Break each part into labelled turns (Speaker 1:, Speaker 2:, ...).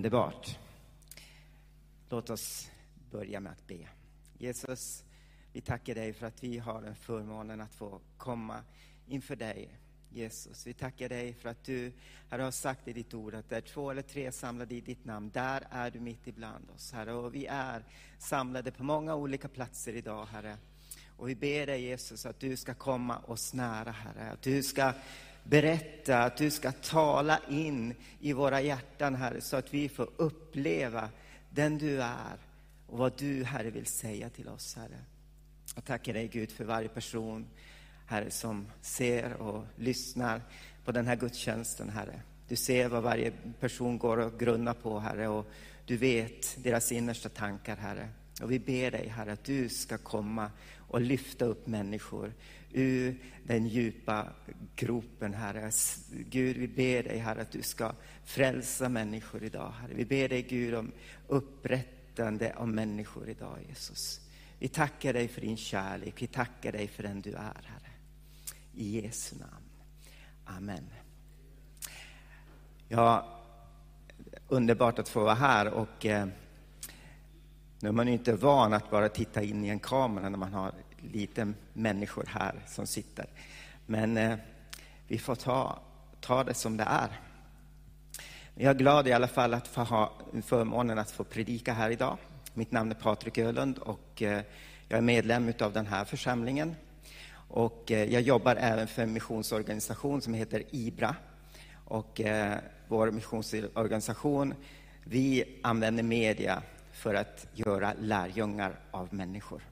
Speaker 1: Underbart. Låt oss börja med att be. Jesus, vi tackar dig för att vi har den förmånen att få komma inför dig. Jesus, vi tackar dig för att du Herre, har sagt i ditt ord att där två eller tre samlade i ditt namn, där är du mitt ibland oss, Herre. Och vi är samlade på många olika platser idag, Herre. Och vi ber dig Jesus att du ska komma oss nära, Herre. Att du ska berätta, att du ska tala in i våra hjärtan, Herre, så att vi får uppleva den du är och vad du, Herre, vill säga till oss, Herre. Jag tackar dig, Gud, för varje person, Herre, som ser och lyssnar på den här gudstjänsten, Herre. Du ser vad varje person går och grunnar på, Herre, och du vet deras innersta tankar, Herre. Och vi ber dig, Herre, att du ska komma och lyfta upp människor ur den djupa gropen, Herre. Gud, vi ber dig, Herre, att du ska frälsa människor idag, Herre. Vi ber dig, Gud, om upprättande av människor idag, Jesus. Vi tackar dig för din kärlek, vi tackar dig för den du är, Herre. I Jesu namn. Amen. Ja, underbart att få vara här och eh, nu är man ju inte van att bara titta in i en kamera när man har lite människor här som sitter. Men eh, vi får ta, ta det som det är. Jag är glad i alla fall att få ha förmånen att få predika här idag. Mitt namn är Patrik Ölund och eh, jag är medlem av den här församlingen. Och eh, jag jobbar även för en missionsorganisation som heter IBRA. Och eh, vår missionsorganisation, vi använder media för att göra lärjungar av människor.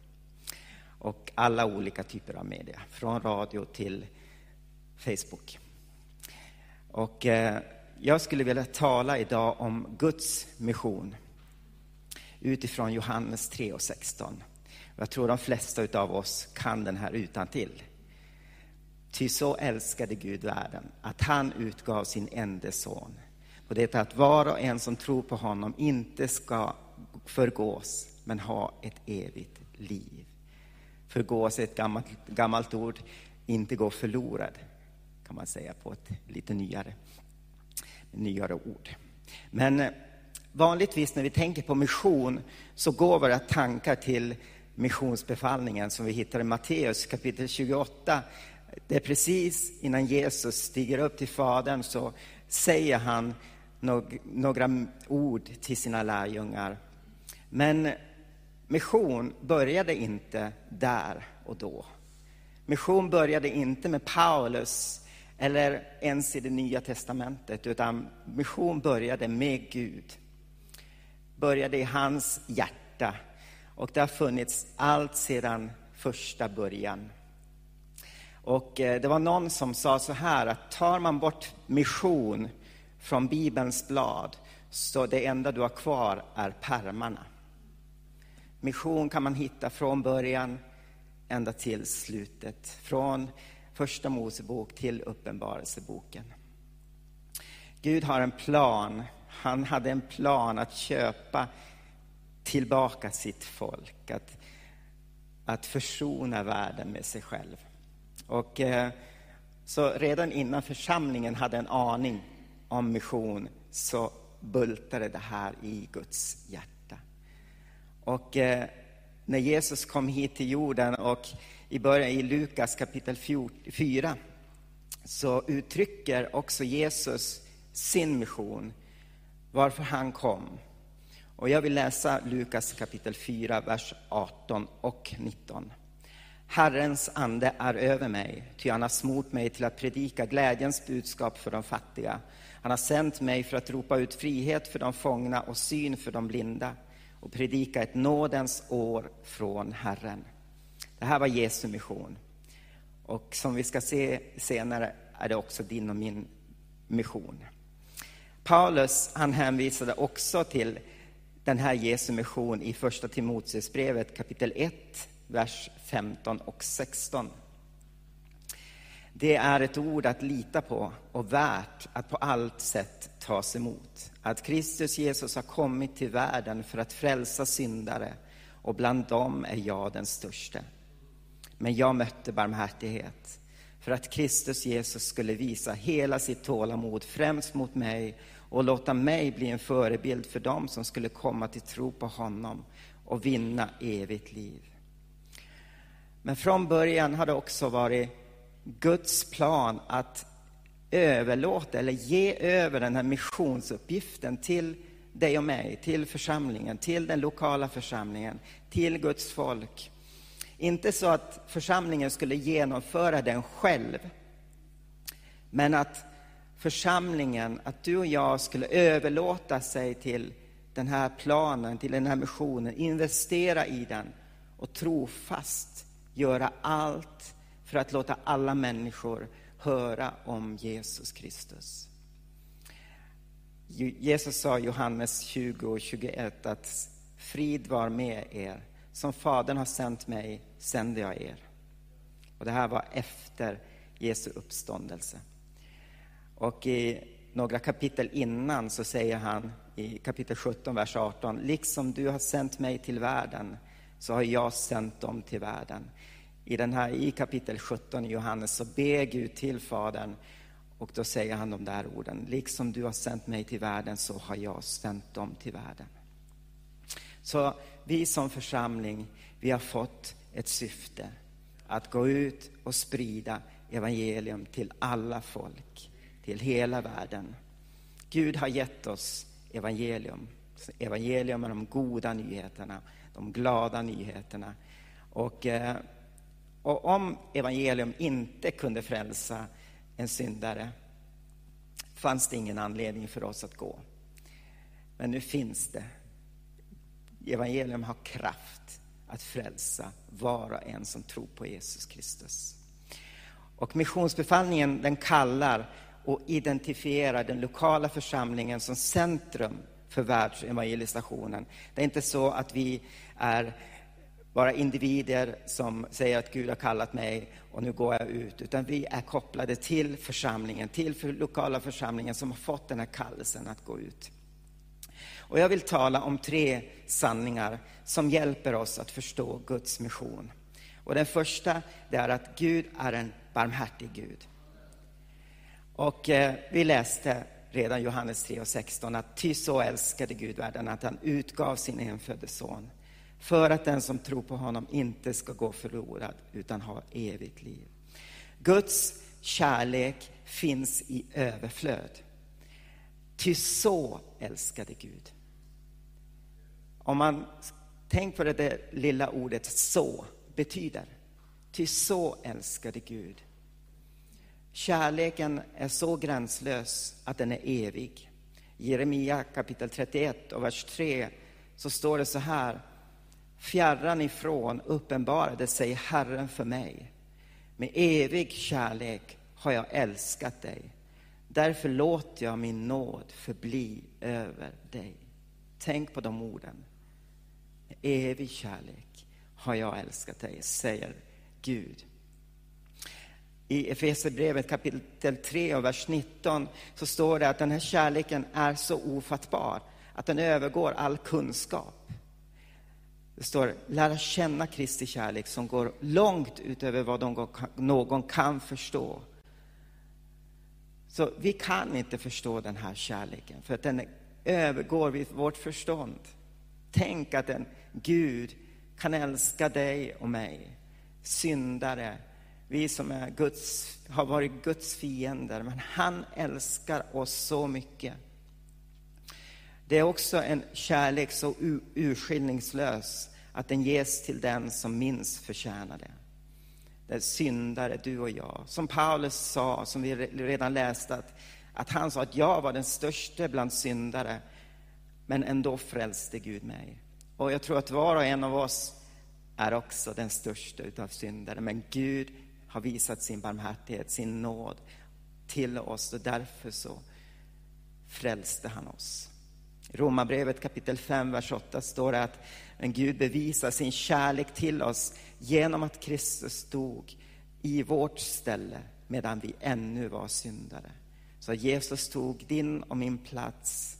Speaker 1: Och alla olika typer av media, från radio till Facebook. Och eh, jag skulle vilja tala idag om Guds mission utifrån Johannes 3 och 16. Jag tror de flesta av oss kan den här utan till. Ty så älskade Gud världen, att han utgav sin enda son. På det att var och en som tror på honom inte ska förgås, men ha ett evigt liv. Förgås är ett gammalt, gammalt ord, inte gå förlorad, kan man säga på ett lite nyare, nyare ord. Men eh, vanligtvis när vi tänker på mission så går våra tankar till missionsbefallningen som vi hittar i Matteus kapitel 28. Det är precis innan Jesus stiger upp till Fadern så säger han några ord till sina lärjungar men mission började inte där och då. Mission började inte med Paulus eller ens i det nya testamentet, utan mission började med Gud. Började i hans hjärta. Och det har funnits allt sedan första början. Och eh, det var någon som sa så här att tar man bort mission från Bibelns blad så det enda du har kvar är pärmarna. Mission kan man hitta från början ända till slutet. Från Första Mosebok till Uppenbarelseboken. Gud har en plan. Han hade en plan att köpa tillbaka sitt folk. Att, att försona världen med sig själv. Och, eh, så redan innan församlingen hade en aning om mission så bultade det här i Guds hjärta. Och eh, när Jesus kom hit till jorden och i början i Lukas kapitel 4 så uttrycker också Jesus sin mission, varför han kom. Och jag vill läsa Lukas kapitel 4, vers 18 och 19. Herrens ande är över mig, ty han har smort mig till att predika glädjens budskap för de fattiga. Han har sänt mig för att ropa ut frihet för de fångna och syn för de blinda och predika ett nådens år från Herren. Det här var Jesu mission. Och som vi ska se senare är det också din och min mission. Paulus han hänvisade också till den här Jesu mission i första Timoteusbrevet kapitel 1, vers 15 och 16. Det är ett ord att lita på och värt att på allt sätt tas emot. Att Kristus Jesus har kommit till världen för att frälsa syndare och bland dem är jag den störste. Men jag mötte barmhärtighet för att Kristus Jesus skulle visa hela sitt tålamod främst mot mig och låta mig bli en förebild för dem som skulle komma till tro på honom och vinna evigt liv. Men från början har det också varit Guds plan att överlåta eller ge över den här missionsuppgiften till dig och mig, till församlingen, till den lokala församlingen, till Guds folk. Inte så att församlingen skulle genomföra den själv, men att församlingen, att du och jag skulle överlåta sig till den här planen, till den här missionen, investera i den och trofast göra allt för att låta alla människor höra om Jesus Kristus. Jesus sa i Johannes 20 och 21 att frid var med er. Som Fadern har sänt mig sänder jag er. Och det här var efter Jesu uppståndelse. Och i några kapitel innan så säger han i kapitel 17, vers 18. Liksom du har sänt mig till världen så har jag sänt dem till världen. I, den här, I kapitel 17 i Johannes så ber Gud till Fadern och då säger han de där orden. Liksom du har sänt mig till världen så har jag sänt dem till världen. Så vi som församling, vi har fått ett syfte. Att gå ut och sprida evangelium till alla folk, till hela världen. Gud har gett oss evangelium. Evangelium är de goda nyheterna, de glada nyheterna. Och, eh, och om evangelium inte kunde frälsa en syndare fanns det ingen anledning för oss att gå. Men nu finns det. Evangelium har kraft att frälsa var och en som tror på Jesus Kristus. Och missionsbefallningen den kallar och identifierar den lokala församlingen som centrum för världsevangelisationen. Det är inte så att vi är bara individer som säger att Gud har kallat mig och nu går jag ut. Utan vi är kopplade till församlingen, till för lokala församlingen som har fått den här kallelsen att gå ut. Och jag vill tala om tre sanningar som hjälper oss att förstå Guds mission. Och den första det är att Gud är en barmhärtig Gud. Och eh, vi läste redan Johannes 3 och 16 att ty så älskade Gud världen att han utgav sin enfödde son för att den som tror på honom inte ska gå förlorad utan ha evigt liv. Guds kärlek finns i överflöd. Ty så älskade Gud. Om man tänker på det där lilla ordet så betyder. Ty så älskade Gud. Kärleken är så gränslös att den är evig. I Jeremia kapitel 31 och vers 3 så står det så här. Fjärran ifrån uppenbarade sig Herren för mig. Med evig kärlek har jag älskat dig. Därför låter jag min nåd förbli över dig. Tänk på de orden. Med evig kärlek har jag älskat dig, säger Gud. I Efesierbrevet kapitel 3 och vers 19 så står det att den här kärleken är så ofattbar att den övergår all kunskap. Det står lära känna Kristi kärlek som går långt utöver vad någon kan förstå. Så vi kan inte förstå den här kärleken för att den övergår vårt förstånd. Tänk att en Gud kan älska dig och mig, syndare, vi som är Guds, har varit Guds fiender, men han älskar oss så mycket. Det är också en kärlek så urskillningslös att den ges till den som minst förtjänar det. Det är syndare, du och jag. Som Paulus sa, som vi redan läste, att, att han sa att jag var den största bland syndare, men ändå frälste Gud mig. Och jag tror att var och en av oss är också den största utav syndare, men Gud har visat sin barmhärtighet, sin nåd till oss och därför så frälste han oss. I Romarbrevet kapitel 5, vers 8 står det att men Gud bevisar sin kärlek till oss genom att Kristus dog i vårt ställe medan vi ännu var syndare. Så Jesus tog din och min plats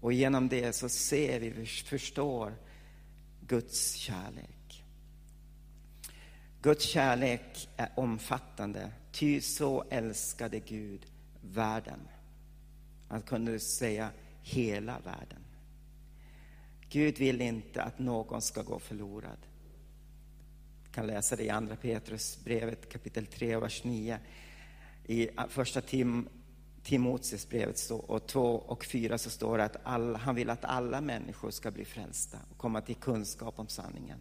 Speaker 1: och genom det så ser vi, förstår Guds kärlek. Guds kärlek är omfattande, ty så älskade Gud världen Han kunde säga hela världen. Gud vill inte att någon ska gå förlorad. Vi kan läsa det i Andra Petrusbrevet kapitel 3, vers 9. I första Tim, Timoteusbrevet och 2 och 4 så står det att all, han vill att alla människor ska bli frälsta och komma till kunskap om sanningen.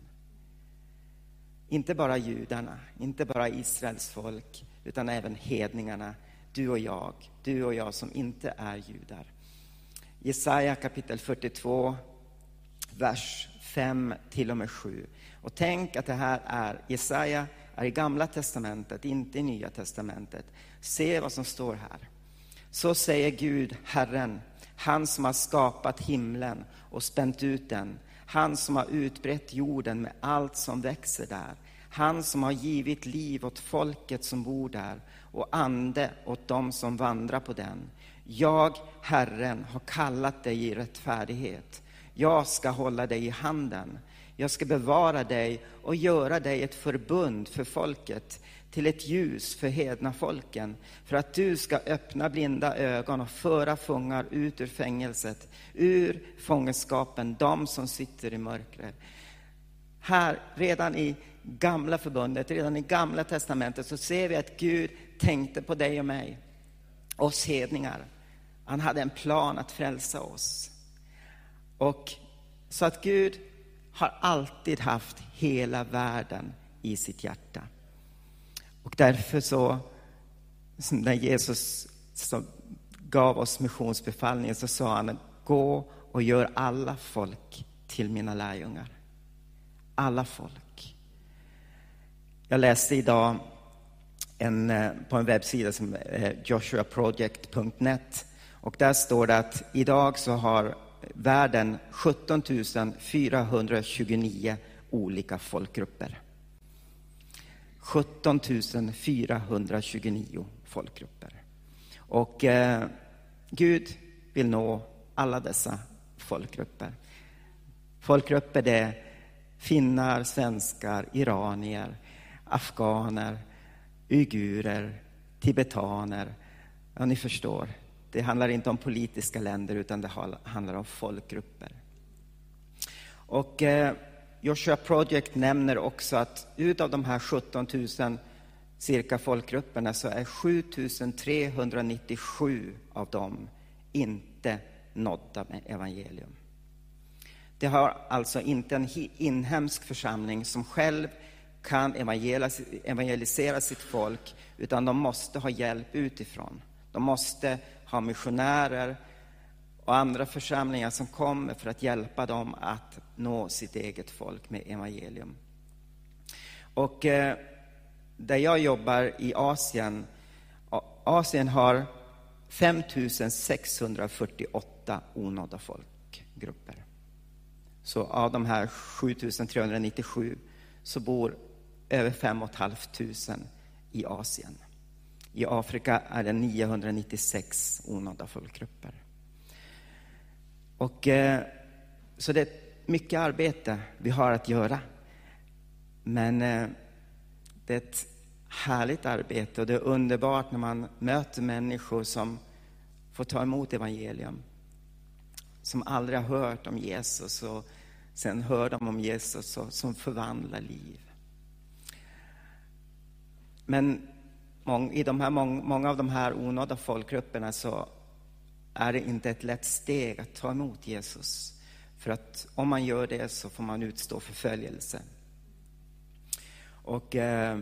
Speaker 1: Inte bara judarna, inte bara Israels folk, utan även hedningarna, du och jag, du och jag som inte är judar. Jesaja kapitel 42, vers 5 till och med 7. Och tänk att det här är, Jesaja är i Gamla Testamentet, inte i Nya Testamentet. Se vad som står här. Så säger Gud, Herren, han som har skapat himlen och spänt ut den, han som har utbrett jorden med allt som växer där, han som har givit liv åt folket som bor där och ande åt dem som vandrar på den. Jag, Herren, har kallat dig i rättfärdighet. Jag ska hålla dig i handen. Jag ska bevara dig och göra dig ett förbund för folket, till ett ljus för hedna folken, för att du ska öppna blinda ögon och föra fångar ut ur fängelset, ur fångenskapen, de som sitter i mörkret. Här, redan i gamla förbundet, redan i gamla testamentet, så ser vi att Gud tänkte på dig och mig, oss hedningar. Han hade en plan att frälsa oss. Och så att Gud har alltid haft hela världen i sitt hjärta. Och därför så, när Jesus gav oss missionsbefallningen så sa han, gå och gör alla folk till mina lärjungar. Alla folk. Jag läste idag en, eh, på en webbsida som eh, är joshuaproject.net och där står det att idag så har världen 17 429 olika folkgrupper. 17 429 folkgrupper. Och eh, Gud vill nå alla dessa folkgrupper. Folkgrupper det är finnar, svenskar, iranier, afghaner, uigurer, tibetaner. Ja, ni förstår. Det handlar inte om politiska länder utan det handlar om folkgrupper. Och eh, Joshua Project nämner också att utav de här 17 000 cirka folkgrupperna så är 7 397 av dem inte nådda med evangelium. Det har alltså inte en inhemsk församling som själv kan evangelisera sitt folk, utan de måste ha hjälp utifrån. De måste ha missionärer och andra församlingar som kommer för att hjälpa dem att nå sitt eget folk med evangelium. Och eh, där jag jobbar i Asien, Asien har 5648 onådda folkgrupper. Så av de här 7397 så bor över 5 500 i Asien. I Afrika är det 996 onådda folkgrupper. Och, eh, så det är mycket arbete vi har att göra. Men eh, det är ett härligt arbete och det är underbart när man möter människor som får ta emot evangelium. Som aldrig har hört om Jesus och sen hör de om Jesus och som förvandlar liv. Men i de här, många av de här onådda folkgrupperna så är det inte ett lätt steg att ta emot Jesus. För att om man gör det så får man utstå förföljelse. Och eh,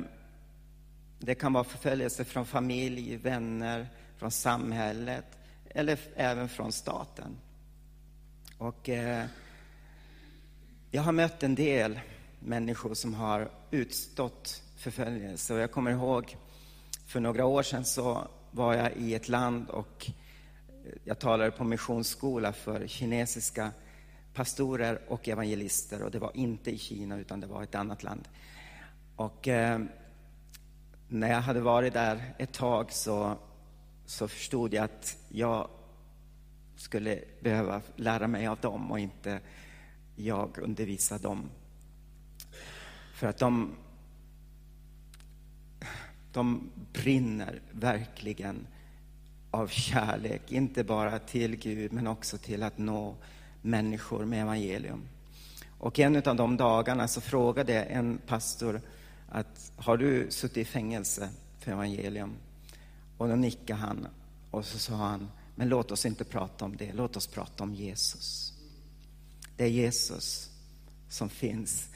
Speaker 1: det kan vara förföljelse från familj, vänner, från samhället eller även från staten. Och eh, jag har mött en del människor som har utstått förföljelse. Och jag kommer ihåg för några år sedan så var jag i ett land och eh, jag talade på missionsskola för kinesiska pastorer och evangelister och det var inte i Kina utan det var ett annat land. Och eh, när jag hade varit där ett tag så, så förstod jag att jag skulle behöva lära mig av dem och inte jag undervisa dem. För att de, de brinner verkligen av kärlek, inte bara till Gud men också till att nå människor med evangelium. Och en av de dagarna så frågade en pastor att har du suttit i fängelse för evangelium? Och då nickade han och så sa han, men låt oss inte prata om det, låt oss prata om Jesus. Det är Jesus som finns,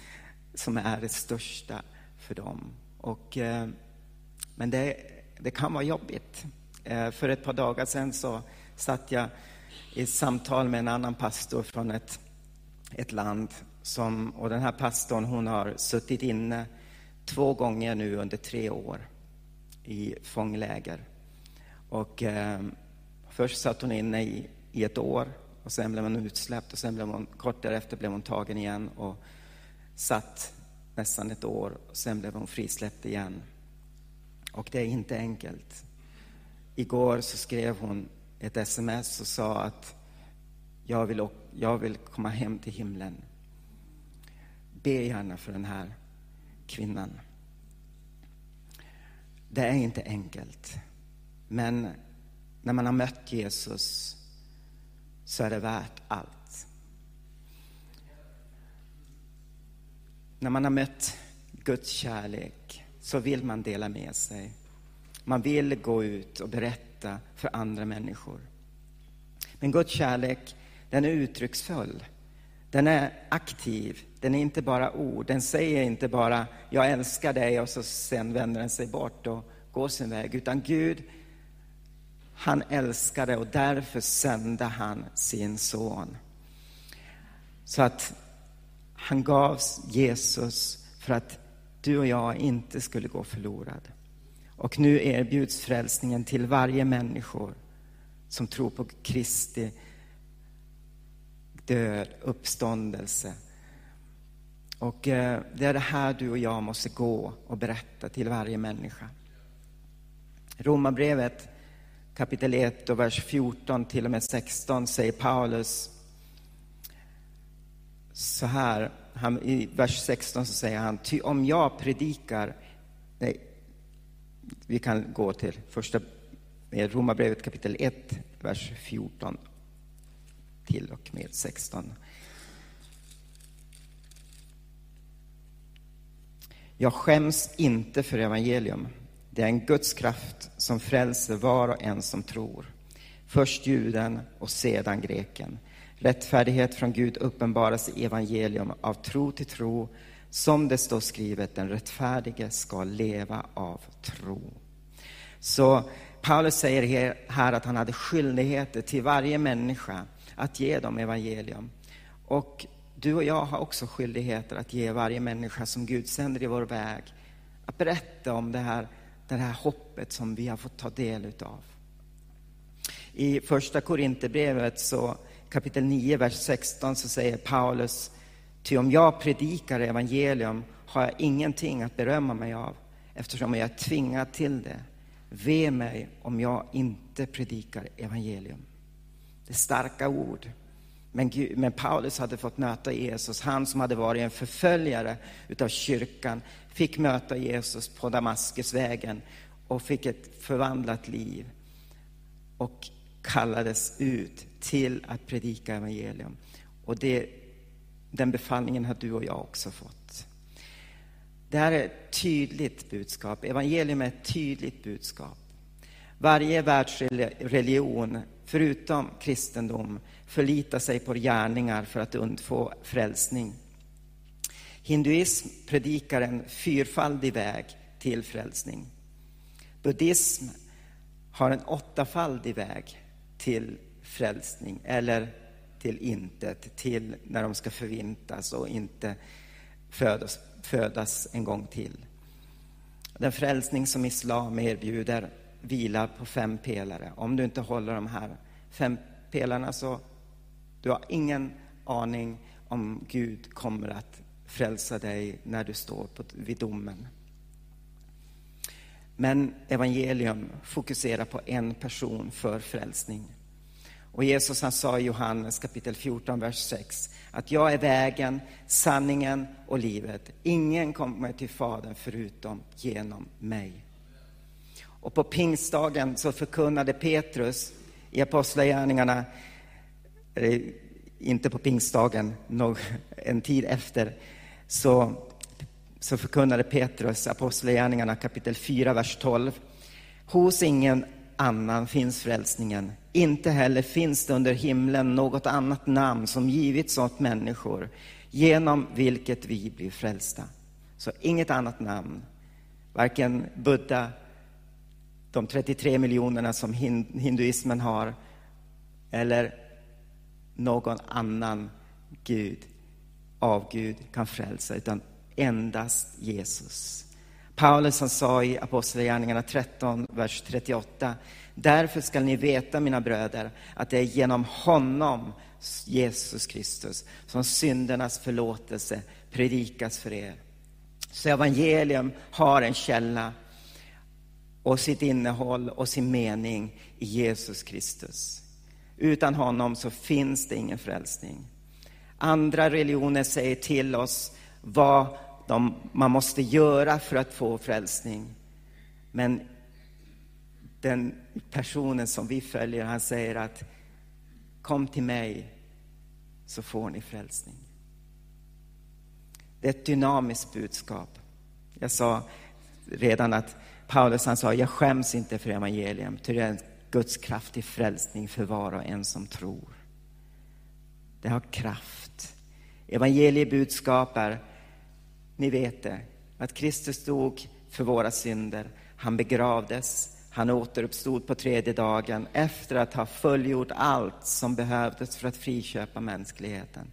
Speaker 1: som är det största för dem. Och, eh, men det, det kan vara jobbigt. Eh, för ett par dagar sedan så satt jag i ett samtal med en annan pastor från ett, ett land. Som, och den här pastorn hon har suttit inne två gånger nu under tre år i fångläger. Och, eh, först satt hon inne i, i ett år och sen blev hon utsläppt och sen blev hon, kort därefter blev hon tagen igen och satt nästan ett år och sen blev hon frisläppt igen. Och det är inte enkelt. Igår så skrev hon ett sms och sa att jag vill, jag vill komma hem till himlen. Be gärna för den här kvinnan. Det är inte enkelt. Men när man har mött Jesus så är det värt allt. När man har mött Guds kärlek så vill man dela med sig. Man vill gå ut och berätta för andra människor. Men Guds kärlek, den är uttrycksfull. Den är aktiv. Den är inte bara ord. Den säger inte bara jag älskar dig och så sen vänder den sig bort och går sin väg. Utan Gud, han älskade och därför sände han sin son. Så att han gavs Jesus för att du och jag inte skulle gå förlorad. Och nu erbjuds frälsningen till varje människa som tror på Kristi död, uppståndelse. Och eh, det är det här du och jag måste gå och berätta till varje människa. Romarbrevet kapitel 1 och vers 14 till och med 16 säger Paulus så här, han, i vers 16 så säger han, ty om jag predikar, nej, vi kan gå till första eh, Romarbrevet kapitel 1, vers 14 till och med 16. Jag skäms inte för evangelium. Det är en Guds kraft som frälser var och en som tror. Först juden och sedan greken. Rättfärdighet från Gud uppenbaras i evangelium av tro till tro. Som det står skrivet, den rättfärdige ska leva av tro. Så Paulus säger här att han hade skyldigheter till varje människa att ge dem evangelium. Och du och jag har också skyldigheter att ge varje människa som Gud sänder i vår väg, att berätta om det här, det här hoppet som vi har fått ta del utav. I första Korinthierbrevet så kapitel 9, vers 16 så säger Paulus, ty om jag predikar evangelium har jag ingenting att berömma mig av eftersom jag är tvingad till det. Ve mig om jag inte predikar evangelium. Det är starka ord. Men, Gud, men, Paulus hade fått möta Jesus. Han som hade varit en förföljare utav kyrkan fick möta Jesus på Damaskusvägen och fick ett förvandlat liv och kallades ut till att predika evangelium. Och det, den befallningen har du och jag också fått. Det här är ett tydligt budskap. Evangelium är ett tydligt budskap. Varje världsreligion, förutom kristendom, förlitar sig på gärningar för att undfå frälsning. Hinduism predikar en fyrfaldig väg till frälsning. Buddhism har en åttafaldig väg till frälsning, eller till intet, till när de ska förvintas och inte födas, födas en gång till. Den frälsning som islam erbjuder vilar på fem pelare. Om du inte håller de här fem pelarna så du har ingen aning om Gud kommer att frälsa dig när du står på, vid domen. Men evangelium fokuserar på en person för frälsning. Och Jesus han sa i Johannes kapitel 14, vers 6 att jag är vägen, sanningen och livet. Ingen kommer till Fadern förutom genom mig. Och på pingstdagen så förkunnade Petrus i Apostlagärningarna, inte på pingstdagen, en tid efter, så, så förkunnade Petrus Apostlagärningarna kapitel 4, vers 12. Hos ingen annan finns frälsningen. Inte heller finns det under himlen något annat namn som givits åt människor genom vilket vi blir frälsta. Så inget annat namn, varken Buddha, de 33 miljonerna som hinduismen har, eller någon annan Gud, avgud, kan frälsa, utan endast Jesus. Paulus han sa i Apostlagärningarna 13, vers 38. Därför skall ni veta, mina bröder, att det är genom honom, Jesus Kristus, som syndernas förlåtelse predikas för er. Så evangelium har en källa och sitt innehåll och sin mening i Jesus Kristus. Utan honom så finns det ingen frälsning. Andra religioner säger till oss vad de, man måste göra för att få frälsning. Men den personen som vi följer, han säger att kom till mig så får ni frälsning. Det är ett dynamiskt budskap. Jag sa redan att Paulus han sa, jag skäms inte för evangelium, ty det är en Guds kraft till frälsning för var och en som tror. Det har kraft. Evangeliebudskap är ni vet det, att Kristus dog för våra synder. Han begravdes, han återuppstod på tredje dagen efter att ha fullgjort allt som behövdes för att friköpa mänskligheten.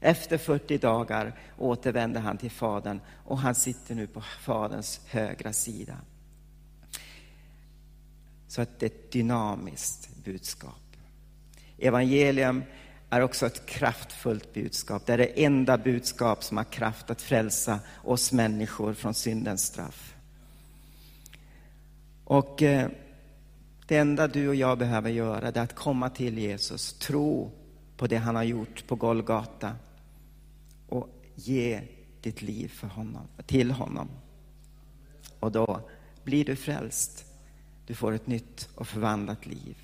Speaker 1: Efter 40 dagar återvände han till Fadern och han sitter nu på Faderns högra sida. Så att det är ett dynamiskt budskap. Evangelium är också ett kraftfullt budskap. Det är det enda budskap som har kraft att frälsa oss människor från syndens straff. Och eh, det enda du och jag behöver göra är att komma till Jesus, tro på det han har gjort på Golgata och ge ditt liv för honom, till honom. Och då blir du frälst. Du får ett nytt och förvandlat liv.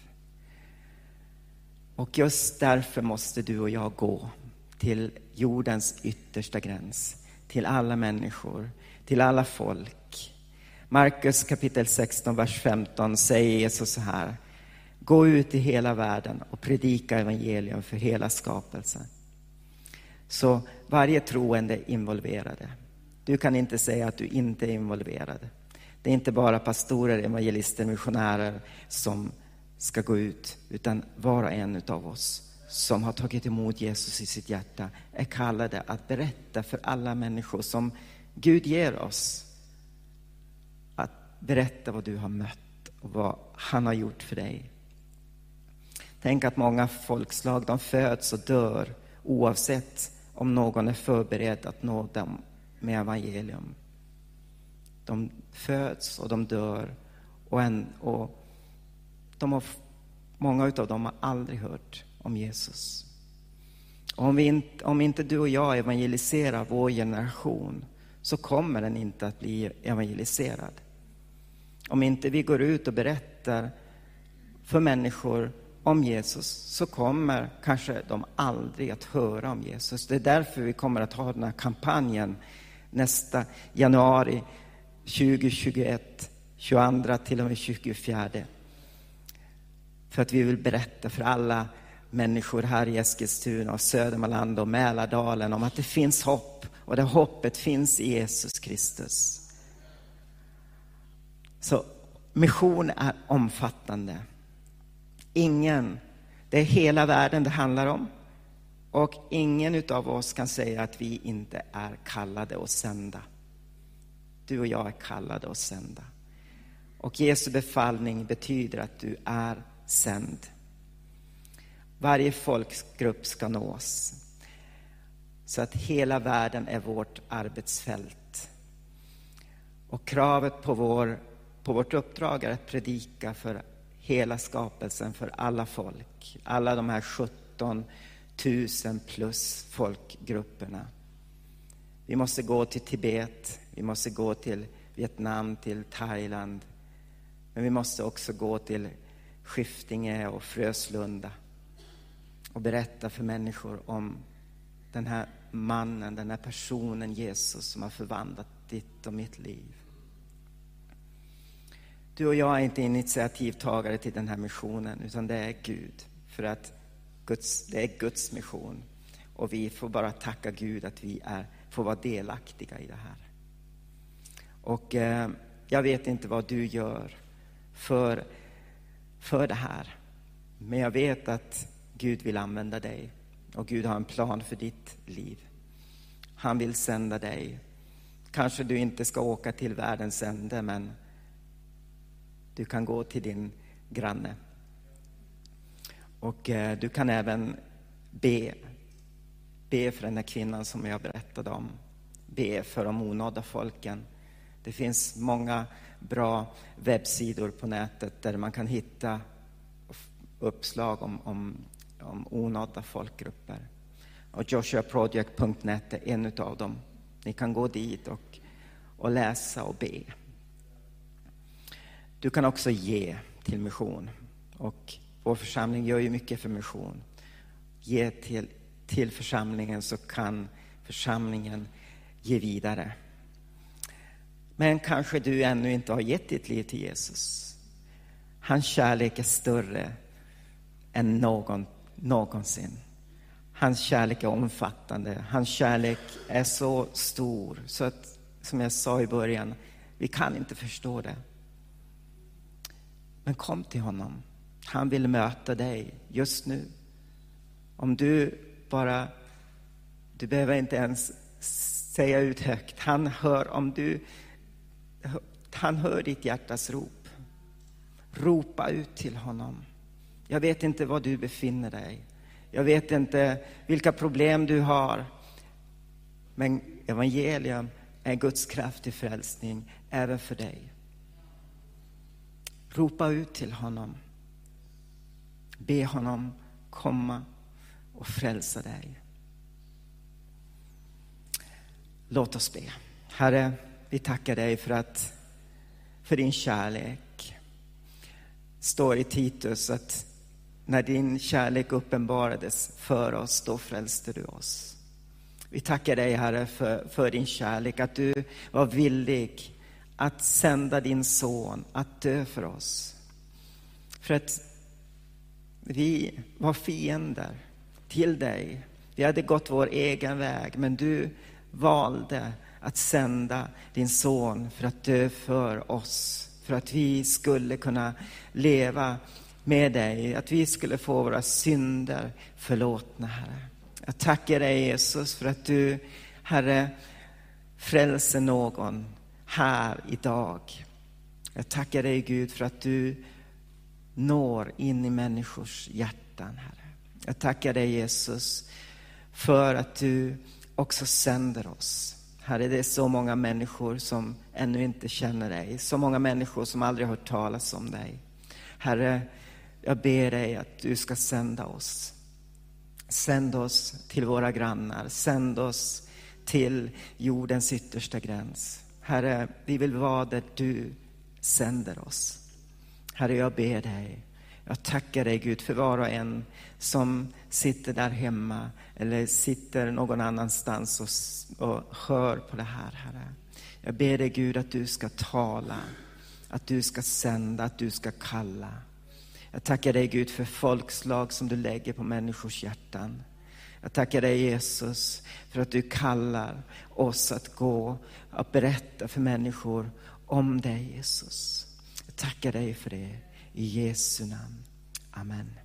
Speaker 1: Och just därför måste du och jag gå till jordens yttersta gräns, till alla människor, till alla folk. Markus kapitel 16, vers 15 säger Jesus så här. Gå ut i hela världen och predika evangelium för hela skapelsen. Så varje troende är involverade. Du kan inte säga att du inte är involverad. Det är inte bara pastorer, evangelister, missionärer som ska gå ut, utan var och en av oss som har tagit emot Jesus i sitt hjärta är kallade att berätta för alla människor som Gud ger oss. Att berätta vad du har mött och vad han har gjort för dig. Tänk att många folkslag de föds och dör oavsett om någon är förberedd att nå dem med evangelium. De föds och de dör och, en, och de har, många av dem har aldrig hört om Jesus. Om, vi inte, om inte du och jag evangeliserar vår generation så kommer den inte att bli evangeliserad. Om inte vi går ut och berättar för människor om Jesus så kommer kanske de aldrig att höra om Jesus. Det är därför vi kommer att ha den här kampanjen nästa januari 2021, 22 till och med 24. För att vi vill berätta för alla människor här i Eskilstuna och Södermanland och Mälardalen om att det finns hopp och det hoppet finns i Jesus Kristus. Så mission är omfattande. Ingen, det är hela världen det handlar om. Och ingen av oss kan säga att vi inte är kallade och sända. Du och jag är kallade och sända. Och Jesu befallning betyder att du är sänd. Varje folkgrupp ska nås. Så att hela världen är vårt arbetsfält. Och kravet på, vår, på vårt uppdrag är att predika för hela skapelsen, för alla folk. Alla de här 17 000 plus folkgrupperna. Vi måste gå till Tibet, vi måste gå till Vietnam, till Thailand, Men vi måste också gå till Skiftinge och Fröslunda och berätta för människor om den här mannen, den här personen Jesus som har förvandlat ditt och mitt liv. Du och jag är inte initiativtagare till den här missionen, utan det är Gud. För att Guds, det är Guds mission. Och vi får bara tacka Gud att vi är, får vara delaktiga i det här. Och eh, jag vet inte vad du gör för, för det här. Men jag vet att Gud vill använda dig. Och Gud har en plan för ditt liv. Han vill sända dig. Kanske du inte ska åka till världens ände, men du kan gå till din granne. Och eh, du kan även be. Be för den här kvinnan som jag berättade om. Be för de onådda folken. Det finns många bra webbsidor på nätet där man kan hitta uppslag om, om, om onådda folkgrupper. Och joshuaproject.net är en av dem. Ni kan gå dit och, och läsa och be. Du kan också ge till mission. Och vår församling gör ju mycket för mission. Ge till, till församlingen så kan församlingen ge vidare. Men kanske du ännu inte har gett ditt liv till Jesus. Hans kärlek är större än någon, någonsin. Hans kärlek är omfattande. Hans kärlek är så stor så att, som jag sa i början, vi kan inte förstå det. Men kom till honom. Han vill möta dig just nu. Om du bara, du behöver inte ens säga ut högt. Han hör om du, han hör ditt hjärtas rop. Ropa ut till honom. Jag vet inte var du befinner dig. Jag vet inte vilka problem du har. Men evangelium är Guds kraft till frälsning även för dig. Ropa ut till honom. Be honom komma och frälsa dig. Låt oss be. Herre, vi tackar dig för att för din kärlek. står i Titus att när din kärlek uppenbarades för oss, då frälste du oss. Vi tackar dig, Herre, för, för din kärlek, att du var villig att sända din son att dö för oss. För att vi var fiender till dig. Vi hade gått vår egen väg, men du valde att sända din son för att dö för oss. För att vi skulle kunna leva med dig, att vi skulle få våra synder förlåtna, Herre. Jag tackar dig Jesus för att du, Herre, frälser någon här idag. Jag tackar dig Gud för att du når in i människors hjärtan, Herre. Jag tackar dig Jesus för att du också sänder oss. Herre, det är så många människor som ännu inte känner dig. Så många människor som aldrig hört talas om dig. Herre, jag ber dig att du ska sända oss. Sänd oss till våra grannar. Sänd oss till jordens yttersta gräns. Herre, vi vill vara där du sänder oss. Herre, jag ber dig. Jag tackar dig Gud för var och en som sitter där hemma eller sitter någon annanstans och, och hör på det här, Herre. Jag ber dig Gud att du ska tala, att du ska sända, att du ska kalla. Jag tackar dig Gud för folkslag som du lägger på människors hjärtan. Jag tackar dig Jesus för att du kallar oss att gå och berätta för människor om dig Jesus. Jag tackar dig för det. I Jesu namn. Amen.